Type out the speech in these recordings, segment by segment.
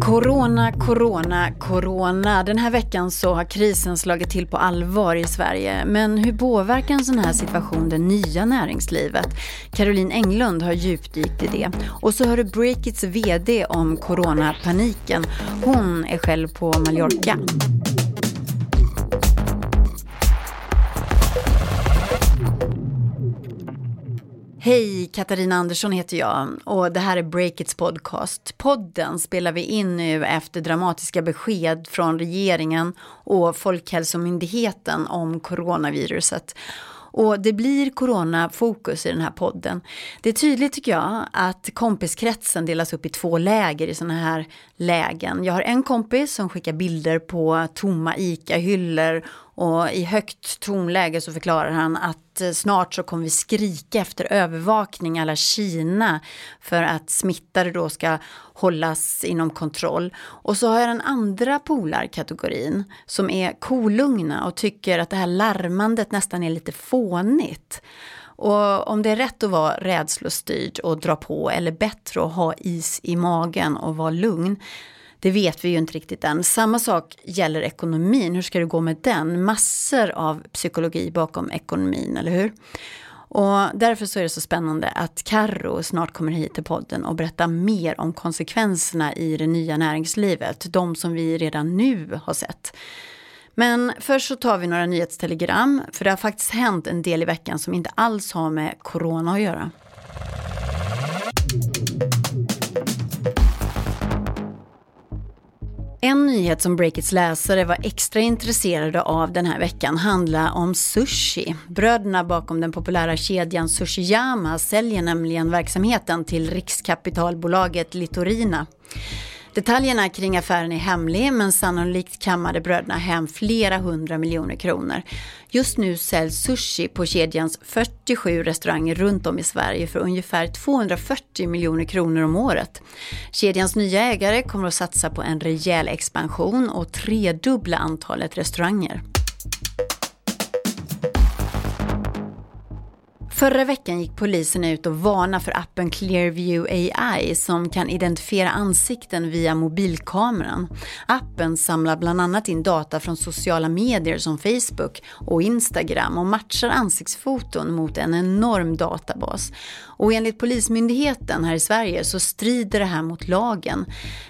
Corona, corona, corona. Den här veckan så har krisen slagit till på allvar i Sverige. Men hur påverkar en sån här situation det nya näringslivet? Caroline Englund har djupdykt i det. Och så hör du Breakits VD om coronapaniken. Hon är själv på Mallorca. Hej, Katarina Andersson heter jag och det här är Breakits podcast. Podden spelar vi in nu efter dramatiska besked från regeringen och Folkhälsomyndigheten om coronaviruset. Och det blir coronafokus i den här podden. Det är tydligt tycker jag att kompiskretsen delas upp i två läger i sådana här lägen. Jag har en kompis som skickar bilder på tomma ICA-hyllor och i högt tonläge så förklarar han att eh, snart så kommer vi skrika efter övervakning alla Kina för att smittade då ska hållas inom kontroll. Och så har jag den andra polarkategorin som är kolugna och tycker att det här larmandet nästan är lite fånigt. Och om det är rätt att vara rädslostyrd och dra på eller bättre att ha is i magen och vara lugn det vet vi ju inte riktigt än. Samma sak gäller ekonomin. Hur ska det gå med den? Massor av psykologi bakom ekonomin, eller hur? Och därför så är det så spännande att Karro snart kommer hit till podden och berättar mer om konsekvenserna i det nya näringslivet. De som vi redan nu har sett. Men först så tar vi några nyhetstelegram, för det har faktiskt hänt en del i veckan som inte alls har med corona att göra. En nyhet som Breakits läsare var extra intresserade av den här veckan handlar om sushi. Bröderna bakom den populära kedjan Sushiyama säljer nämligen verksamheten till riskkapitalbolaget Litorina. Detaljerna kring affären är hemlig men sannolikt kammade bröderna hem flera hundra miljoner kronor. Just nu säljs sushi på kedjans 47 restauranger runt om i Sverige för ungefär 240 miljoner kronor om året. Kedjans nya ägare kommer att satsa på en rejäl expansion och tredubbla antalet restauranger. Förra veckan gick polisen ut och varnade för appen Clearview AI som kan identifiera ansikten via mobilkameran. Appen samlar bland annat in data från sociala medier som Facebook och Instagram och matchar ansiktsfoton mot en enorm databas. Och enligt Polismyndigheten här i Sverige så strider det här mot lagen.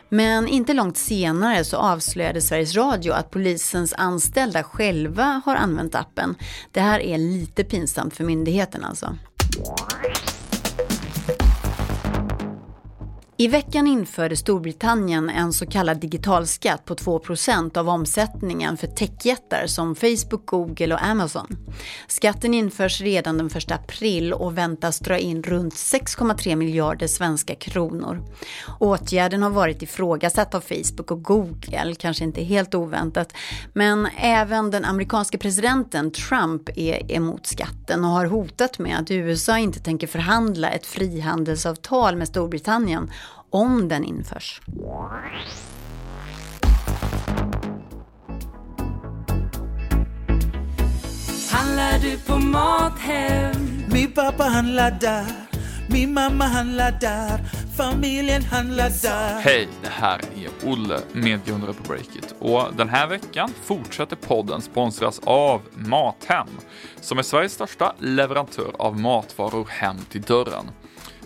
Men inte långt senare så avslöjade Sveriges Radio att polisens anställda själva har använt appen. Det här är lite pinsamt för myndigheten alltså. I veckan införde Storbritannien en så kallad digitalskatt på 2% av omsättningen för techjättar som Facebook, Google och Amazon. Skatten införs redan den 1 april och väntas dra in runt 6,3 miljarder svenska kronor. Åtgärden har varit ifrågasatt av Facebook och Google, kanske inte helt oväntat, men även den amerikanska presidenten Trump är emot skatten och har hotat med att USA inte tänker förhandla ett frihandelsavtal med Storbritannien om den införs. Handlar du på Mathem? Min pappa handlar där, min mamma handlar där, familjen handlar där. Hej, det här är Olle, medgrundare på Breakit. Och den här veckan fortsätter podden sponsras av Mathem, som är Sveriges största leverantör av matvaror hem till dörren.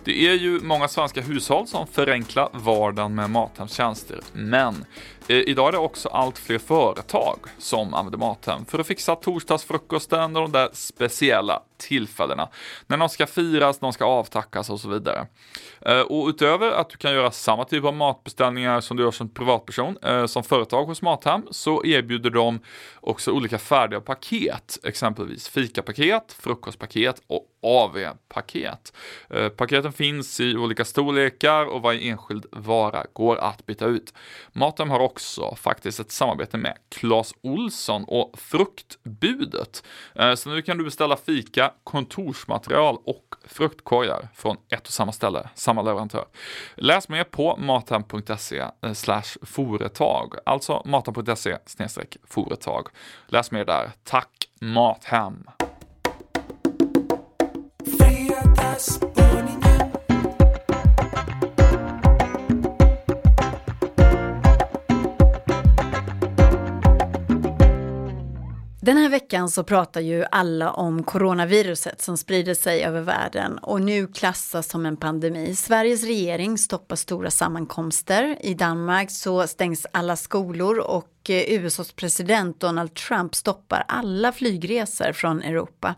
Det är ju många svenska hushåll som förenklar vardagen med Mathems tjänster, men Eh, idag är det också allt fler företag som använder Mathem för att fixa torsdagsfrukosten och de där speciella tillfällena när någon ska firas, någon ska avtackas och så vidare. Eh, och utöver att du kan göra samma typ av matbeställningar som du gör som privatperson, eh, som företag hos Mathem, så erbjuder de också olika färdiga paket, exempelvis fikapaket, frukostpaket och AV-paket. Paketen finns i olika storlekar och varje enskild vara går att byta ut. Mathem har också också faktiskt ett samarbete med Clas Olsson och Fruktbudet. Eh, så nu kan du beställa fika kontorsmaterial och fruktkorgar från ett och samma ställe, samma leverantör. Läs mer på mathem.se eh, företag, alltså mathem.se företag. Läs mer där. Tack Mathem! Den här veckan så pratar ju alla om coronaviruset som sprider sig över världen och nu klassas som en pandemi. Sveriges regering stoppar stora sammankomster. I Danmark så stängs alla skolor och eh, USAs president Donald Trump stoppar alla flygresor från Europa.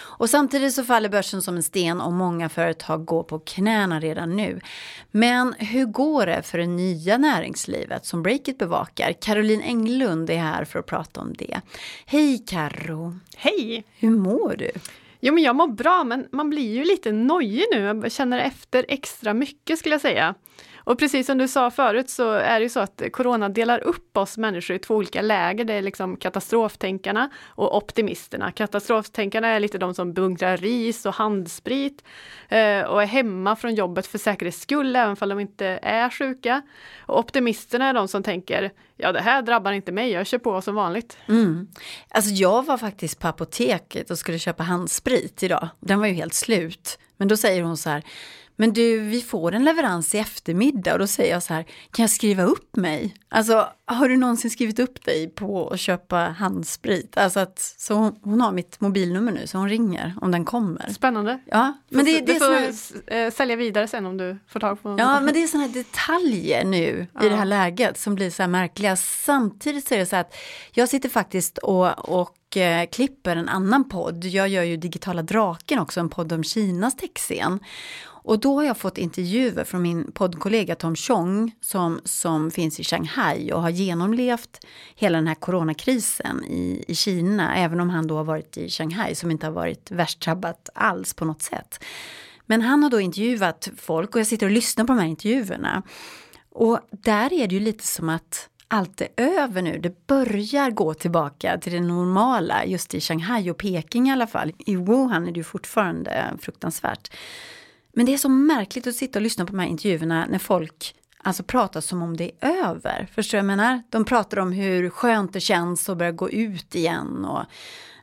Och samtidigt så faller börsen som en sten och många företag går på knäna redan nu. Men hur går det för det nya näringslivet som Breakit bevakar? Caroline Englund är här för att prata om det. Hej Karo! Hej! Hur mår du? Jo men jag mår bra men man blir ju lite nojig nu, jag känner efter extra mycket skulle jag säga. Och precis som du sa förut så är det ju så att corona delar upp oss människor i två olika läger. Det är liksom katastroftänkarna och optimisterna. Katastroftänkarna är lite de som bunkrar ris och handsprit eh, och är hemma från jobbet för säkerhets skull, även om de inte är sjuka. Och optimisterna är de som tänker, ja det här drabbar inte mig, jag kör på som vanligt. Mm. Alltså jag var faktiskt på apoteket och skulle köpa handsprit idag. Den var ju helt slut. Men då säger hon så här, men du, vi får en leverans i eftermiddag och då säger jag så här, kan jag skriva upp mig? Alltså, har du någonsin skrivit upp dig på att köpa handsprit? Alltså att, så hon, hon har mitt mobilnummer nu, så hon ringer om den kommer. Spännande. Ja, men det, det du är får såna, eh, sälja vidare sen om du får tag på Ja, men det är sådana detaljer nu Ja. i det här läget som blir så här märkliga. Samtidigt så är det så att jag sitter faktiskt och, och eh, klipper en annan podd. Jag gör ju Digitala Draken också, en podd om Kinas techscen. Och då har jag fått intervjuer från min poddkollega Tom Chong som, som finns i Shanghai och har genomlevt hela den här coronakrisen i, i Kina, även om han då har varit i Shanghai som inte har varit värst drabbat alls på något sätt. Men han har då intervjuat folk och jag sitter och lyssnar på de här intervjuerna. Och där är det ju lite som att allt är över nu. Det börjar gå tillbaka till det normala just i Shanghai och Peking i alla fall. I Wuhan är det ju fortfarande fruktansvärt. Men det är så märkligt att sitta och lyssna på de här intervjuerna när folk alltså pratar som om det är över. Förstår du vad jag menar? De pratar om hur skönt det känns att börja gå ut igen och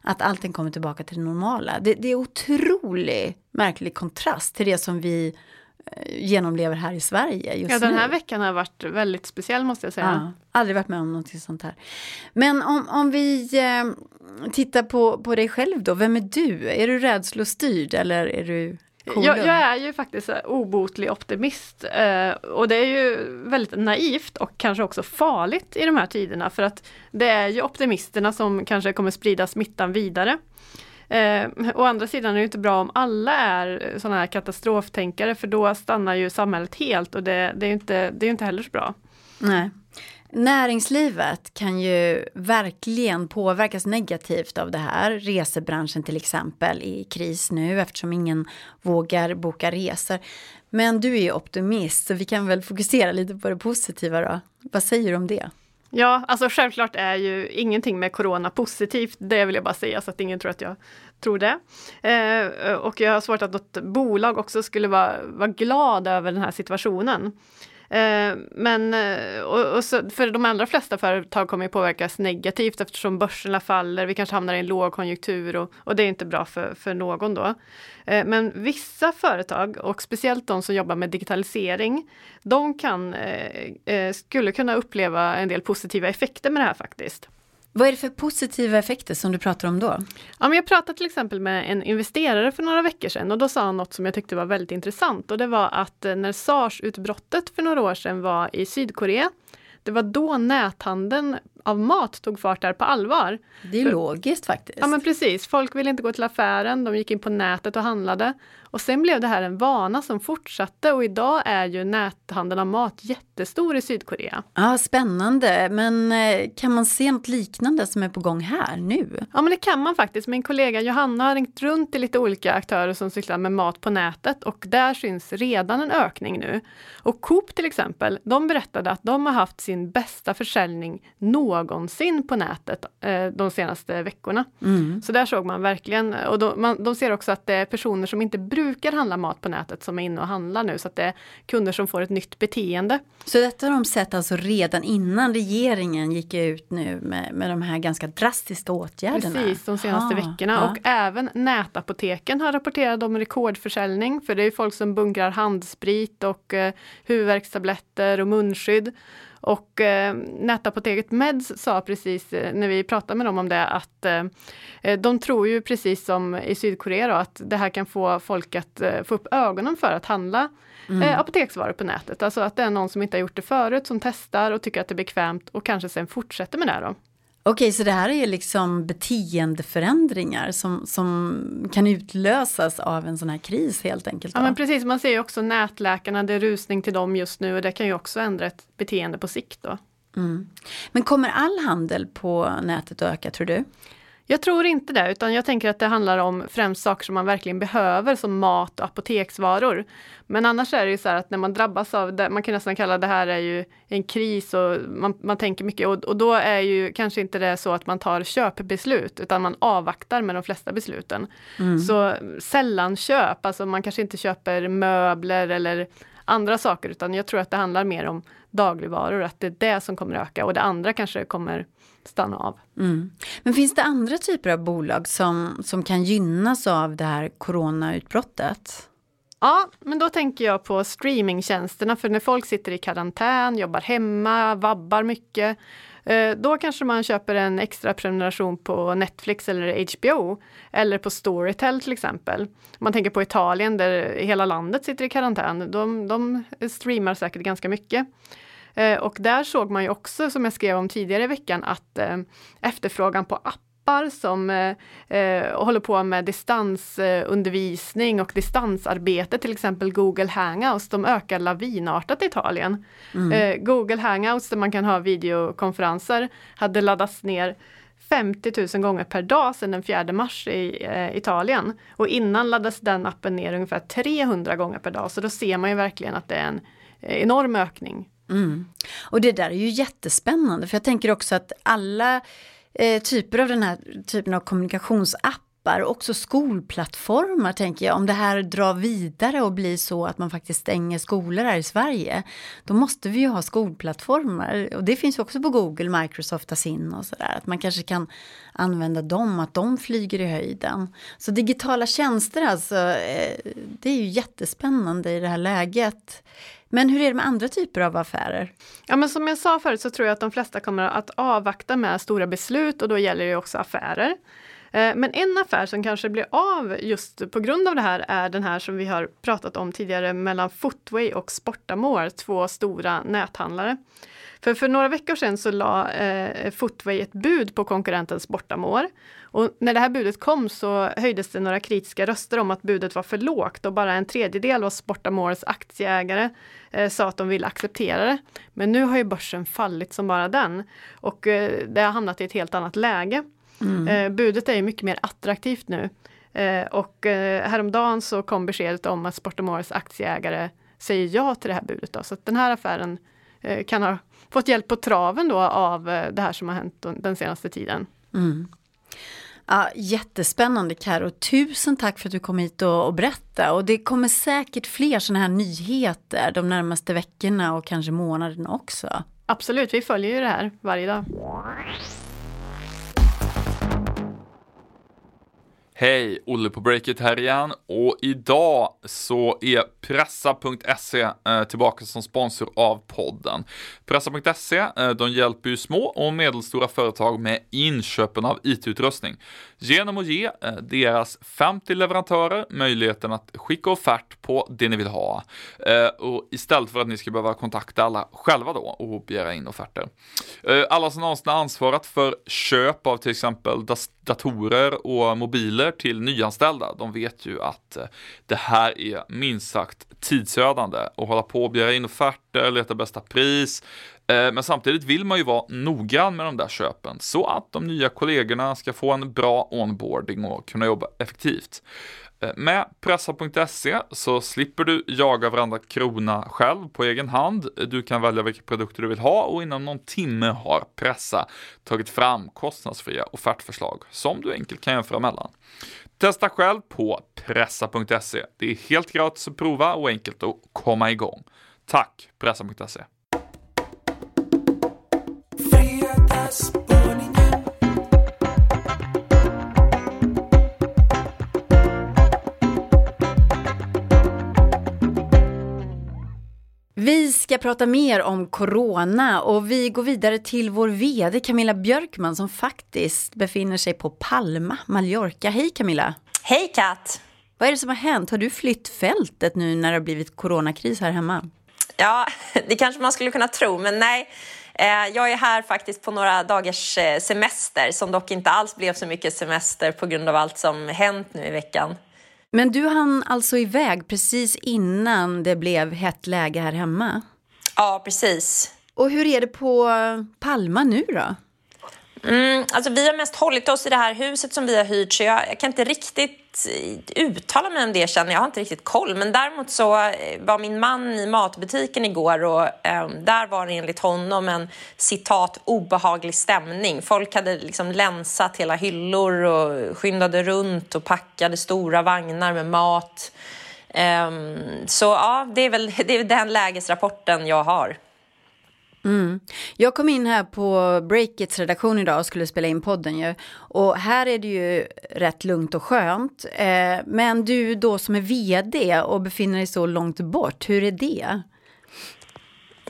att allting kommer tillbaka till det normala. Det, det är otroligt märklig kontrast till det som vi eh, genomlever här i Sverige just Ja, den nu. här veckan har varit väldigt speciell måste jag säga. Ja, aldrig varit med om någonting sånt här. Men om, om vi eh, tittar på, på dig själv då, vem är du? Är du rädslostyrd eller är du? Jag, jag är ju faktiskt obotlig optimist eh, och det är ju väldigt naivt och kanske också farligt i de här tiderna för att det är ju optimisterna som kanske kommer sprida smittan vidare. Eh, å andra sidan är det inte bra om alla är sådana här katastroftänkare för då stannar ju samhället helt och det, det är ju inte, det är ju inte heller så bra. Nej. Näringslivet kan ju verkligen påverkas negativt av det här. Resebranschen till exempel är i kris nu eftersom ingen vågar boka resor. Men du är ju optimist så vi kan väl fokusera lite på det positiva då. Vad säger du om det? Ja, alltså självklart är ju ingenting med corona positivt, det vill jag bara säga så att ingen tror att jag tror det. Eh, och jag har svårt att något bolag också skulle vara, vara glad över den här situationen. Eh, men eh, och, och så, för de allra flesta företag kommer ju påverkas negativt eftersom börserna faller, vi kanske hamnar i en lågkonjunktur och, och det är inte bra för, för någon då. Eh, men vissa företag och speciellt de som jobbar med digitalisering, de kan, skulle kunna uppleva en del positiva effekter med det här faktiskt. Vad är det för positiva effekter som du pratar om då? Ja, men jag pratade till exempel med en investerare för några veckor sedan och då sa han något som jag tyckte var väldigt intressant och det var att eh, när SARS-utbrottet för några år sedan var i Sydkorea, det var då näthandeln av mat tog fart där på allvar. Det är logiskt faktiskt. Ja men precis, folk ville inte gå till affären, de gick in på nätet och handlade. Och sen blev det här en vana som fortsatte och idag är ju näthandeln av mat jättestor i Sydkorea. Ja, spännande. Men eh, kan man se något liknande som är på gång här nu? Ja men det kan man faktiskt. Min kollega Johanna har ringt runt till lite olika aktörer som cyklar med mat på nätet och där syns redan en ökning nu. Och Coop till exempel, de berättade att de har haft sin bästa försäljning någonsin på nätet eh, de senaste veckorna. Mm. Så där såg man verkligen, och de, man, de ser också att det är personer som inte brukar handla mat på nätet som är inne och handlar nu, så att det är kunder som får ett nytt beteende. Så detta har de sett alltså redan innan regeringen gick ut nu med, med de här ganska drastiska åtgärderna? Precis, de senaste Ah, veckorna. ja. Och även nätapoteken har rapporterat om rekordförsäljning, för det är folk som bunkrar handsprit och eh, huvudvärkstabletter och munskydd. Och eh, Nätapoteket Meds sa precis eh, när vi pratade med dem om det att eh, eh de tror ju precis som i Sydkorea då, att det här kan få folk att eh, få upp ögonen för att handla mm. eh, apoteksvaror på nätet. Alltså att det är någon som inte har gjort det förut som testar och tycker att det är bekvämt och kanske sen fortsätter med det. Då. Okej, så det här är liksom beteendeförändringar som, som kan utlösas av en sån här kris helt enkelt? Då? Ja, men precis. Man ser ju också nätläkarna, det är rusning till dem just nu och det kan ju också ändra ett beteende på sikt. Då. Mm. Men kommer all handel på nätet att öka, tror du? Jag tror inte det, utan jag tänker att det handlar om främst saker som man verkligen behöver som mat och apoteksvaror. Men annars är det ju så här att när man drabbas av det, man kan nästan kalla det här är ju en kris och man, man tänker mycket och, och då är ju kanske inte det så att man tar köpbeslut utan man avvaktar med de flesta besluten. Mm. Så sällan köp, alltså man kanske inte köper möbler eller andra saker utan jag tror att det handlar mer om dagligvaror, att det är det som kommer öka och det andra kanske kommer stanna av. Mm. Men finns det andra typer av bolag som, som kan gynnas av det här coronautbrottet? Ja, men då tänker jag på streamingtjänsterna, för när folk sitter i karantän, jobbar hemma, vabbar mycket, Eh, då kanske man köper en extra prenumeration på Netflix eller HBO eller på Storytel till exempel. Om Man tänker på Italien där hela landet sitter i karantän. De, de streamar säkert ganska mycket. Eh, och där såg man ju också, som jag skrev om tidigare i veckan, att eh, efterfrågan på appar som eh, håller på med distansundervisning och distansarbete, till exempel Google Hangouts, de ökar lavinartat i Italien. Mm. Google Hangouts, där man kan ha videokonferenser, hade laddats ner 50 000 gånger per dag sedan den 4 mars i eh, Italien. Och innan laddades den appen ner ungefär 300 gånger per dag, så då ser man ju verkligen att det är en enorm ökning Mm. Och det där är ju jättespännande för jag tänker också att alla eh, typer av den här typen av kommunikationsappar, också skolplattformar tänker jag, om det här drar vidare och blir så att man faktiskt stänger skolor här i Sverige, då måste vi ju ha skolplattformar. Och det finns också på Google, Microsoft Asin och sådär, att man kanske kan använda dem, att de flyger i höjden. Så digitala tjänster alltså, eh, det är ju jättespännande i det här läget. Men hur är det med andra typer av affärer? Ja, men som jag sa förut så tror jag att de flesta kommer att avvakta med stora beslut och då gäller det också affärer. Eh, men en affär som kanske blir av just på grund av det här är den här som vi har pratat om tidigare mellan Footway och Sportamore, två stora näthandlare. För, för några veckor sedan så la eh, Footway ett bud på konkurrenten Sportamore. Och när det här budet kom så höjdes det några kritiska röster om att budet var för lågt och bara en tredjedel av Sportamores aktieägare eh, sa att de ville acceptera det. Men nu har ju börsen fallit som bara den och eh, det har hamnat i ett helt annat läge. Mm. Eh, budet är mycket mer attraktivt nu. Eh, och eh, häromdagen så kom beskedet om att Sportamores aktieägare säger ja till det här budet. Då. Så den här affären eh, kan ha fått hjälp på traven då av eh, det här som har hänt den senaste tiden. Mm. Ja, jättespännande Karo. Tusen tack för att du kom hit och, och berättade. Och det kommer säkert fler sådana här nyheter de närmaste veckorna och kanske månaderna också. Absolut, vi följer ju det här varje dag. Hej, Olle på Breakit här igen och idag så är Pressa.se eh, tillbaka som sponsor av podden. Pressa.se, eh, de hjälper ju små och medelstora företag med inköpen av IT-utrustning genom att ge eh, deras 50 leverantörer möjligheten att skicka offert på det ni vill ha och istället för att ni ska behöva kontakta alla själva då och begära in offerter. Alla som någonsin har ansvarat för köp av till exempel datorer och mobiler till nyanställda, de vet ju att eh, det här är minst sagt tidsödande och hålla på och begära in offerter, leta bästa pris. Eh, men samtidigt vill man ju vara noggrann med de där köpen så att de nya kollegorna ska få en bra onboarding och kunna jobba effektivt. Eh, med Pressa.se så slipper du jaga varandra krona själv på egen hand. Du kan välja vilka produkter du vill ha och inom någon timme har Pressa tagit fram kostnadsfria offertförslag som du enkelt kan jämföra mellan. Testa själv på pressa.se. Det är helt gratis att prova och enkelt att komma igång. Tack pressa.se. ska prata mer om corona och vi går vidare till vår VD Camilla Björkman som faktiskt befinner sig på Palma, Mallorca. Hej Camilla! Hej Kat! Vad är det som har hänt? Har du flytt fältet nu när det har blivit coronakris här hemma? Ja, det kanske man skulle kunna tro, men nej. Eh, jag är här faktiskt på några dagars eh, semester som dock inte alls blev så mycket semester på grund av allt som hänt nu i veckan. Men du hann alltså iväg precis innan det blev hett läge här hemma? Ja, precis. Och hur är det på Palma nu då? Mm, alltså vi har mest hållit oss i det här huset som vi har hyrt så jag, jag kan inte riktigt eh, uttala mig om det känner jag. har inte riktigt koll. Men däremot så eh, var min man i matbutiken igår och eh, där var det enligt honom en citat obehaglig stämning. Folk hade liksom länsat hela hyllor och skyndade runt och packade stora vagnar med mat. Eh, så ja, det är väl det är den lägesrapporten jag har. Mm. Jag kom in här på Breakits redaktion idag och skulle spela in podden ju. Och här är det ju rätt lugnt och skönt. Eh, men du då som är vd och befinner dig så långt bort, hur är det?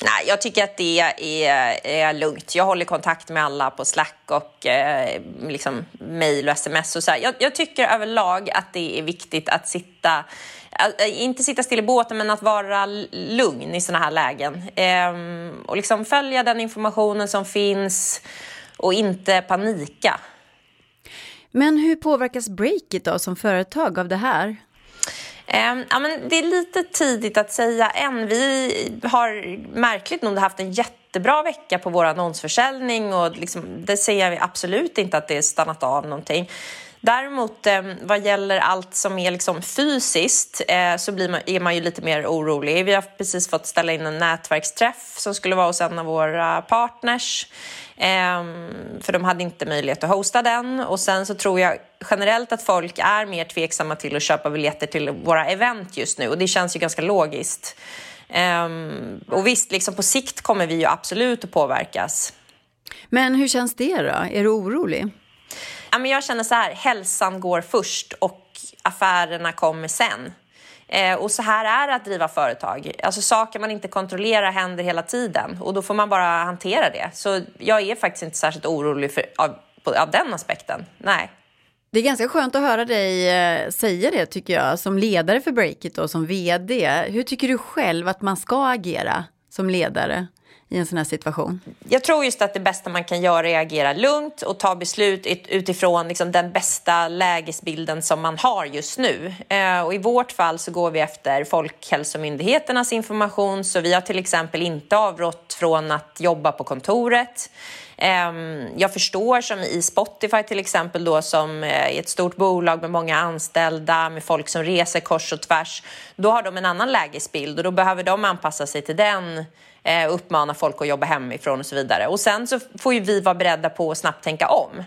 Nej, jag tycker att det är, är lugnt. Jag håller kontakt med alla på Slack och eh, liksom mail och sms. Och så jag, jag, tycker överlag att det är viktigt att sitta inte sitta still i båten, men att vara lugn i såna här lägen. Ehm, och liksom följa den informationen som finns och inte panika. Men hur påverkas Breakit då som företag av det här? Um, ja, men det är lite tidigt att säga än. Vi har märkligt nog haft en jättebra vecka på vår annonsförsäljning och liksom, det säger vi absolut inte att det är stannat av någonting. Däremot eh, vad gäller allt som är liksom fysiskt eh, så blir man, är man ju lite mer orolig. Vi har precis fått ställa in en nätverksträff som skulle vara hos en av våra partners. Eh, för de hade inte möjlighet att hosta den. Och sen så tror jag generellt att folk är mer tveksamma till att köpa biljetter till våra event just nu och det känns ju ganska logiskt. Um, och visst, liksom på sikt kommer vi ju absolut att påverkas. Men hur känns det då? Är du orolig? Ja, men jag känner så här, hälsan går först och affärerna kommer sen. Eh, och så här är det att driva företag. Alltså saker man inte kontrollerar händer hela tiden och då får man bara hantera det. Så jag är faktiskt inte särskilt orolig för, av, av den aspekten. Nej. Det är ganska skönt att höra dig eh, säga det tycker jag, som ledare för Breakit och som vd. Hur tycker du själv att man ska agera som ledare? i en sån här situation? Jag tror just att det bästa man kan göra är att agera lugnt och ta beslut utifrån liksom den bästa lägesbilden som man har just nu. Eh, och I vårt fall så går vi efter Folkhälsomyndigheternas information så vi har till exempel inte avrått från att jobba på kontoret. Ehm, jag förstår som i Spotify till exempel då som eh, är ett stort bolag med många anställda med folk som reser kors och tvärs. Då har de en annan lägesbild och då behöver de anpassa sig till den eh, uppmana folk att jobba hemifrån och så vidare. Och sen så får ju vi vara beredda på att snabbt tänka om.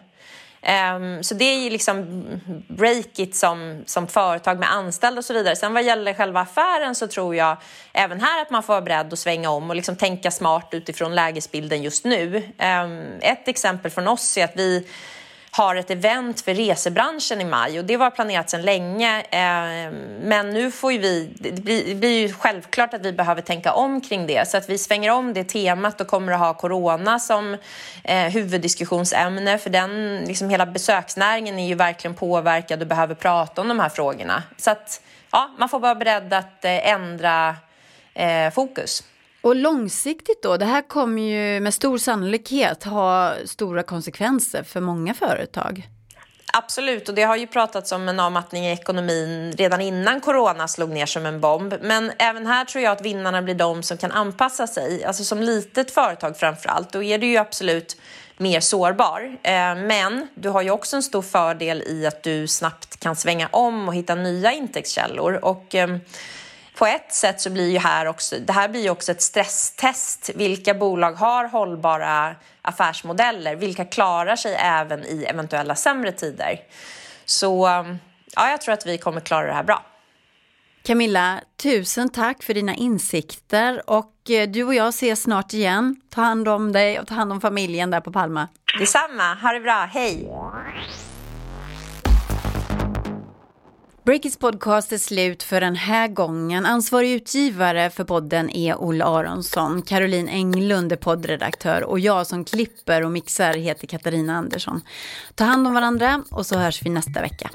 Um, så det är ju liksom break som, som företag med anställda och så vidare. Sen vad gäller själva affären så tror jag även här att man får vara beredd att svänga om och liksom tänka smart utifrån lägesbilden just nu. Um, ett exempel från oss är att vi har ett event för resebranschen i maj och det var planerat sedan länge. Eh, men nu får ju vi, det blir, ju självklart att vi behöver tänka om kring det så att vi svänger om det temat och kommer att ha corona som eh, för den, liksom hela besöksnäringen är ju verkligen påverkad och behöver prata om de här frågorna. Så att ja, man får vara beredd att eh, ändra eh, fokus. Och långsiktigt då, det här kommer ju med stor sannolikhet ha stora konsekvenser för många företag. Absolut, och det har ju pratats om en avmattning i ekonomin redan innan corona slog ner som en bomb. Men även här tror jag att vinnarna blir de som kan anpassa sig. Alltså som litet företag framför allt, då är du ju absolut mer sårbar. Eh, men du har ju också en stor fördel i att du snabbt kan svänga om och hitta nya intäktskällor. Och ehm, på ett sätt så blir ju här också, det här blir ju också ett stresstest. Vilka bolag har hållbara affärsmodeller? Vilka klarar sig även i eventuella sämre tider? Så ja, jag tror att vi kommer klara det här bra. Camilla, tusen tack för dina insikter och eh, du och jag ses snart igen. Ta hand om dig och ta hand om familjen där på Palma. Detsamma, ha det bra, hej! Breakits podcast är slut för den här gången. Ansvarig utgivare för podden är Olle Aronsson. Caroline Englund är poddredaktör och jag som klipper och mixar heter Katarina Andersson. Ta hand om varandra och så hörs vi nästa vecka.